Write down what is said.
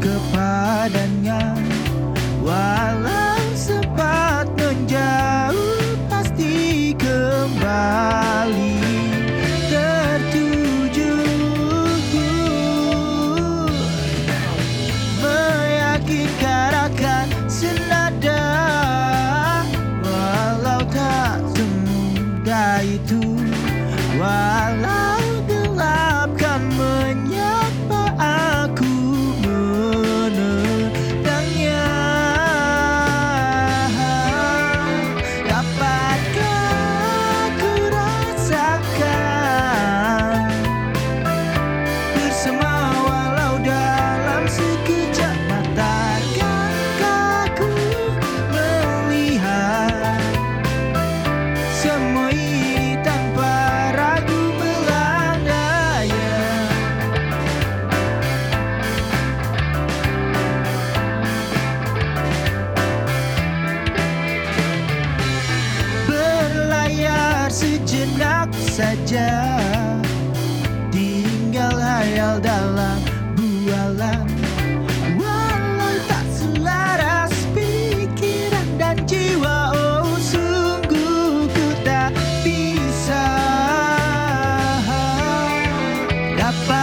kepadanya. Walau sempat menjauh pasti kembali tertuju Meyakinkan akan senada Walau tak semudah itu. Walau semua tanpa ragu melandaya Berlayar sejenak saja Tinggal hayal dalam bualan Capaz